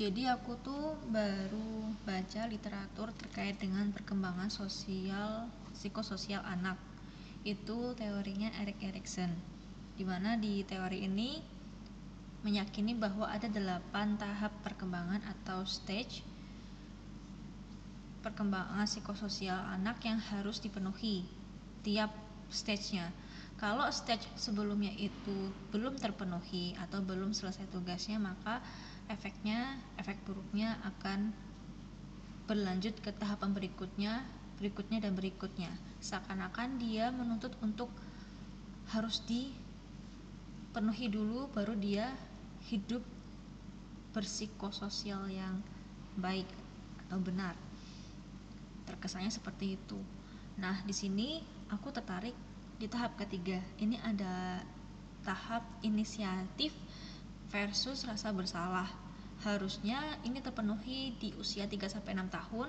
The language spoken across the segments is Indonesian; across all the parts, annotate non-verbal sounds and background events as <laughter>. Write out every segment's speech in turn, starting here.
jadi aku tuh baru baca literatur terkait dengan perkembangan sosial psikososial anak. Itu teorinya Erik Erikson di mana di teori ini meyakini bahwa ada delapan tahap perkembangan atau stage perkembangan psikososial anak yang harus dipenuhi tiap stage-nya. Kalau stage sebelumnya itu belum terpenuhi atau belum selesai tugasnya maka efeknya efek buruknya akan berlanjut ke tahapan berikutnya berikutnya dan berikutnya. Seakan-akan dia menuntut untuk harus dipenuhi dulu baru dia hidup bersikossosial yang baik atau benar. Terkesannya seperti itu. Nah di sini aku tertarik di tahap ketiga. Ini ada tahap inisiatif versus rasa bersalah. Harusnya ini terpenuhi di usia 3-6 tahun.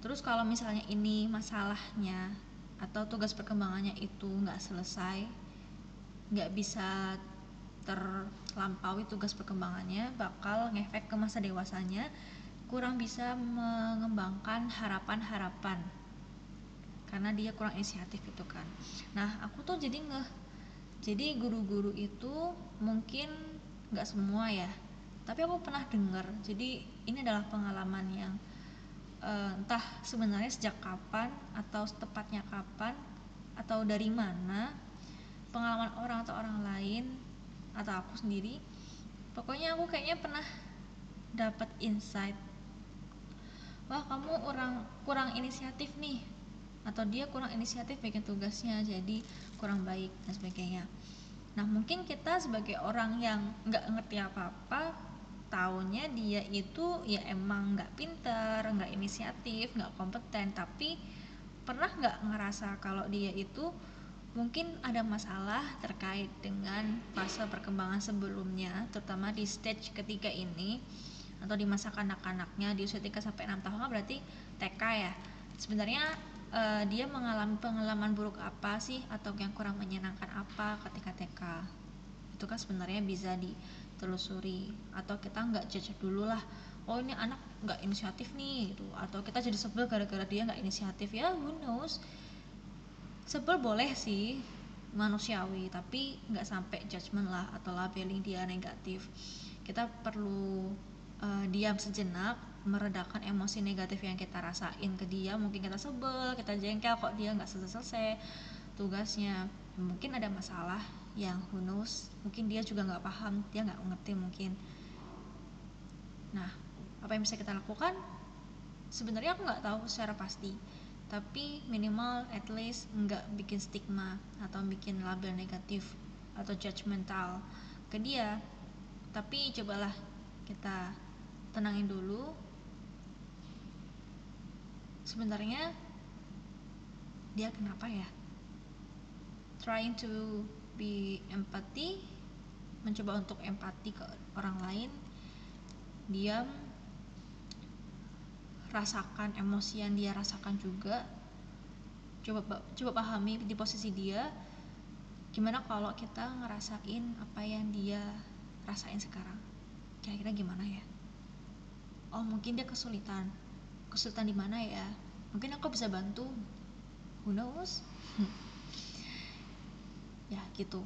Terus kalau misalnya ini masalahnya atau tugas perkembangannya itu nggak selesai nggak bisa terlampaui tugas perkembangannya bakal ngefek ke masa dewasanya kurang bisa mengembangkan harapan-harapan. Karena dia kurang inisiatif gitu kan. Nah aku tuh jadi ngeh jadi guru-guru itu mungkin nggak semua ya. Tapi aku pernah dengar. Jadi ini adalah pengalaman yang uh, entah sebenarnya sejak kapan atau tepatnya kapan atau dari mana pengalaman orang atau orang lain atau aku sendiri pokoknya aku kayaknya pernah dapat insight. Wah kamu orang kurang inisiatif nih atau dia kurang inisiatif bikin tugasnya jadi kurang baik dan sebagainya. Nah mungkin kita sebagai orang yang nggak ngerti apa-apa taunya dia itu ya emang nggak pinter nggak inisiatif nggak kompeten. Tapi pernah nggak ngerasa kalau dia itu mungkin ada masalah terkait dengan fase perkembangan sebelumnya terutama di stage ketiga ini atau di masa kanak-kanaknya di usia 3 sampai 6 tahun kan berarti TK ya? Sebenarnya uh, dia mengalami pengalaman buruk apa sih? Atau yang kurang menyenangkan apa ketika TK itu kan sebenarnya bisa ditelusuri. Atau kita nggak judge dulu lah oh ini anak nggak inisiatif nih gitu. Atau kita jadi sebel gara-gara dia nggak inisiatif. Ya who knows? Sebel boleh sih manusiawi tapi nggak sampai judgement lah atau labeling dia negatif. Kita perlu uh, diam sejenak meredakan emosi negatif yang kita rasain ke dia. Mungkin kita sebel kita jengkel kok dia nggak selesai tugasnya. Mungkin ada masalah yang who mungkin dia juga nggak paham dia nggak ngerti mungkin. Nah apa yang bisa kita lakukan? Sebenarnya aku nggak tahu secara pasti tapi minimal at least nggak bikin stigma atau bikin label negatif atau judgmental ke dia. Tapi cobalah kita tenangin dulu sebenarnya dia kenapa ya? Trying to be empathy mencoba untuk empati ke orang lain diam rasakan emosi yang dia rasakan juga. Coba coba pahami di posisi dia gimana kalau kita ngerasain apa yang dia rasain sekarang? Kira-kira gimana ya? Oh mungkin dia kesulitan kesulitan di mana ya? Mungkin aku bisa bantu. Who knows? <laughs> Ya gitu.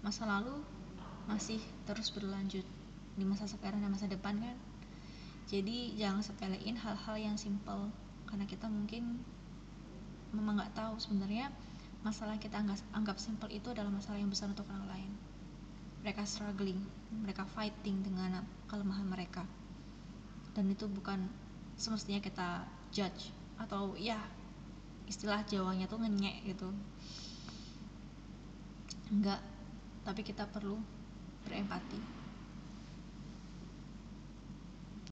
Masa lalu masih terus berlanjut di masa sekarang dan masa depan kan? Jadi jangan sepelein hal-hal yang simple. Karena kita mungkin memang nggak tahu sebenarnya masalah kita anggap, anggap simple itu adalah masalah yang besar untuk orang lain. Mereka struggling mereka fighting dengan kelemahan mereka. Dan itu bukan semestinya kita judge. Atau ya istilah Jawanya tuh ngenyek gitu. Enggak tapi kita perlu berempati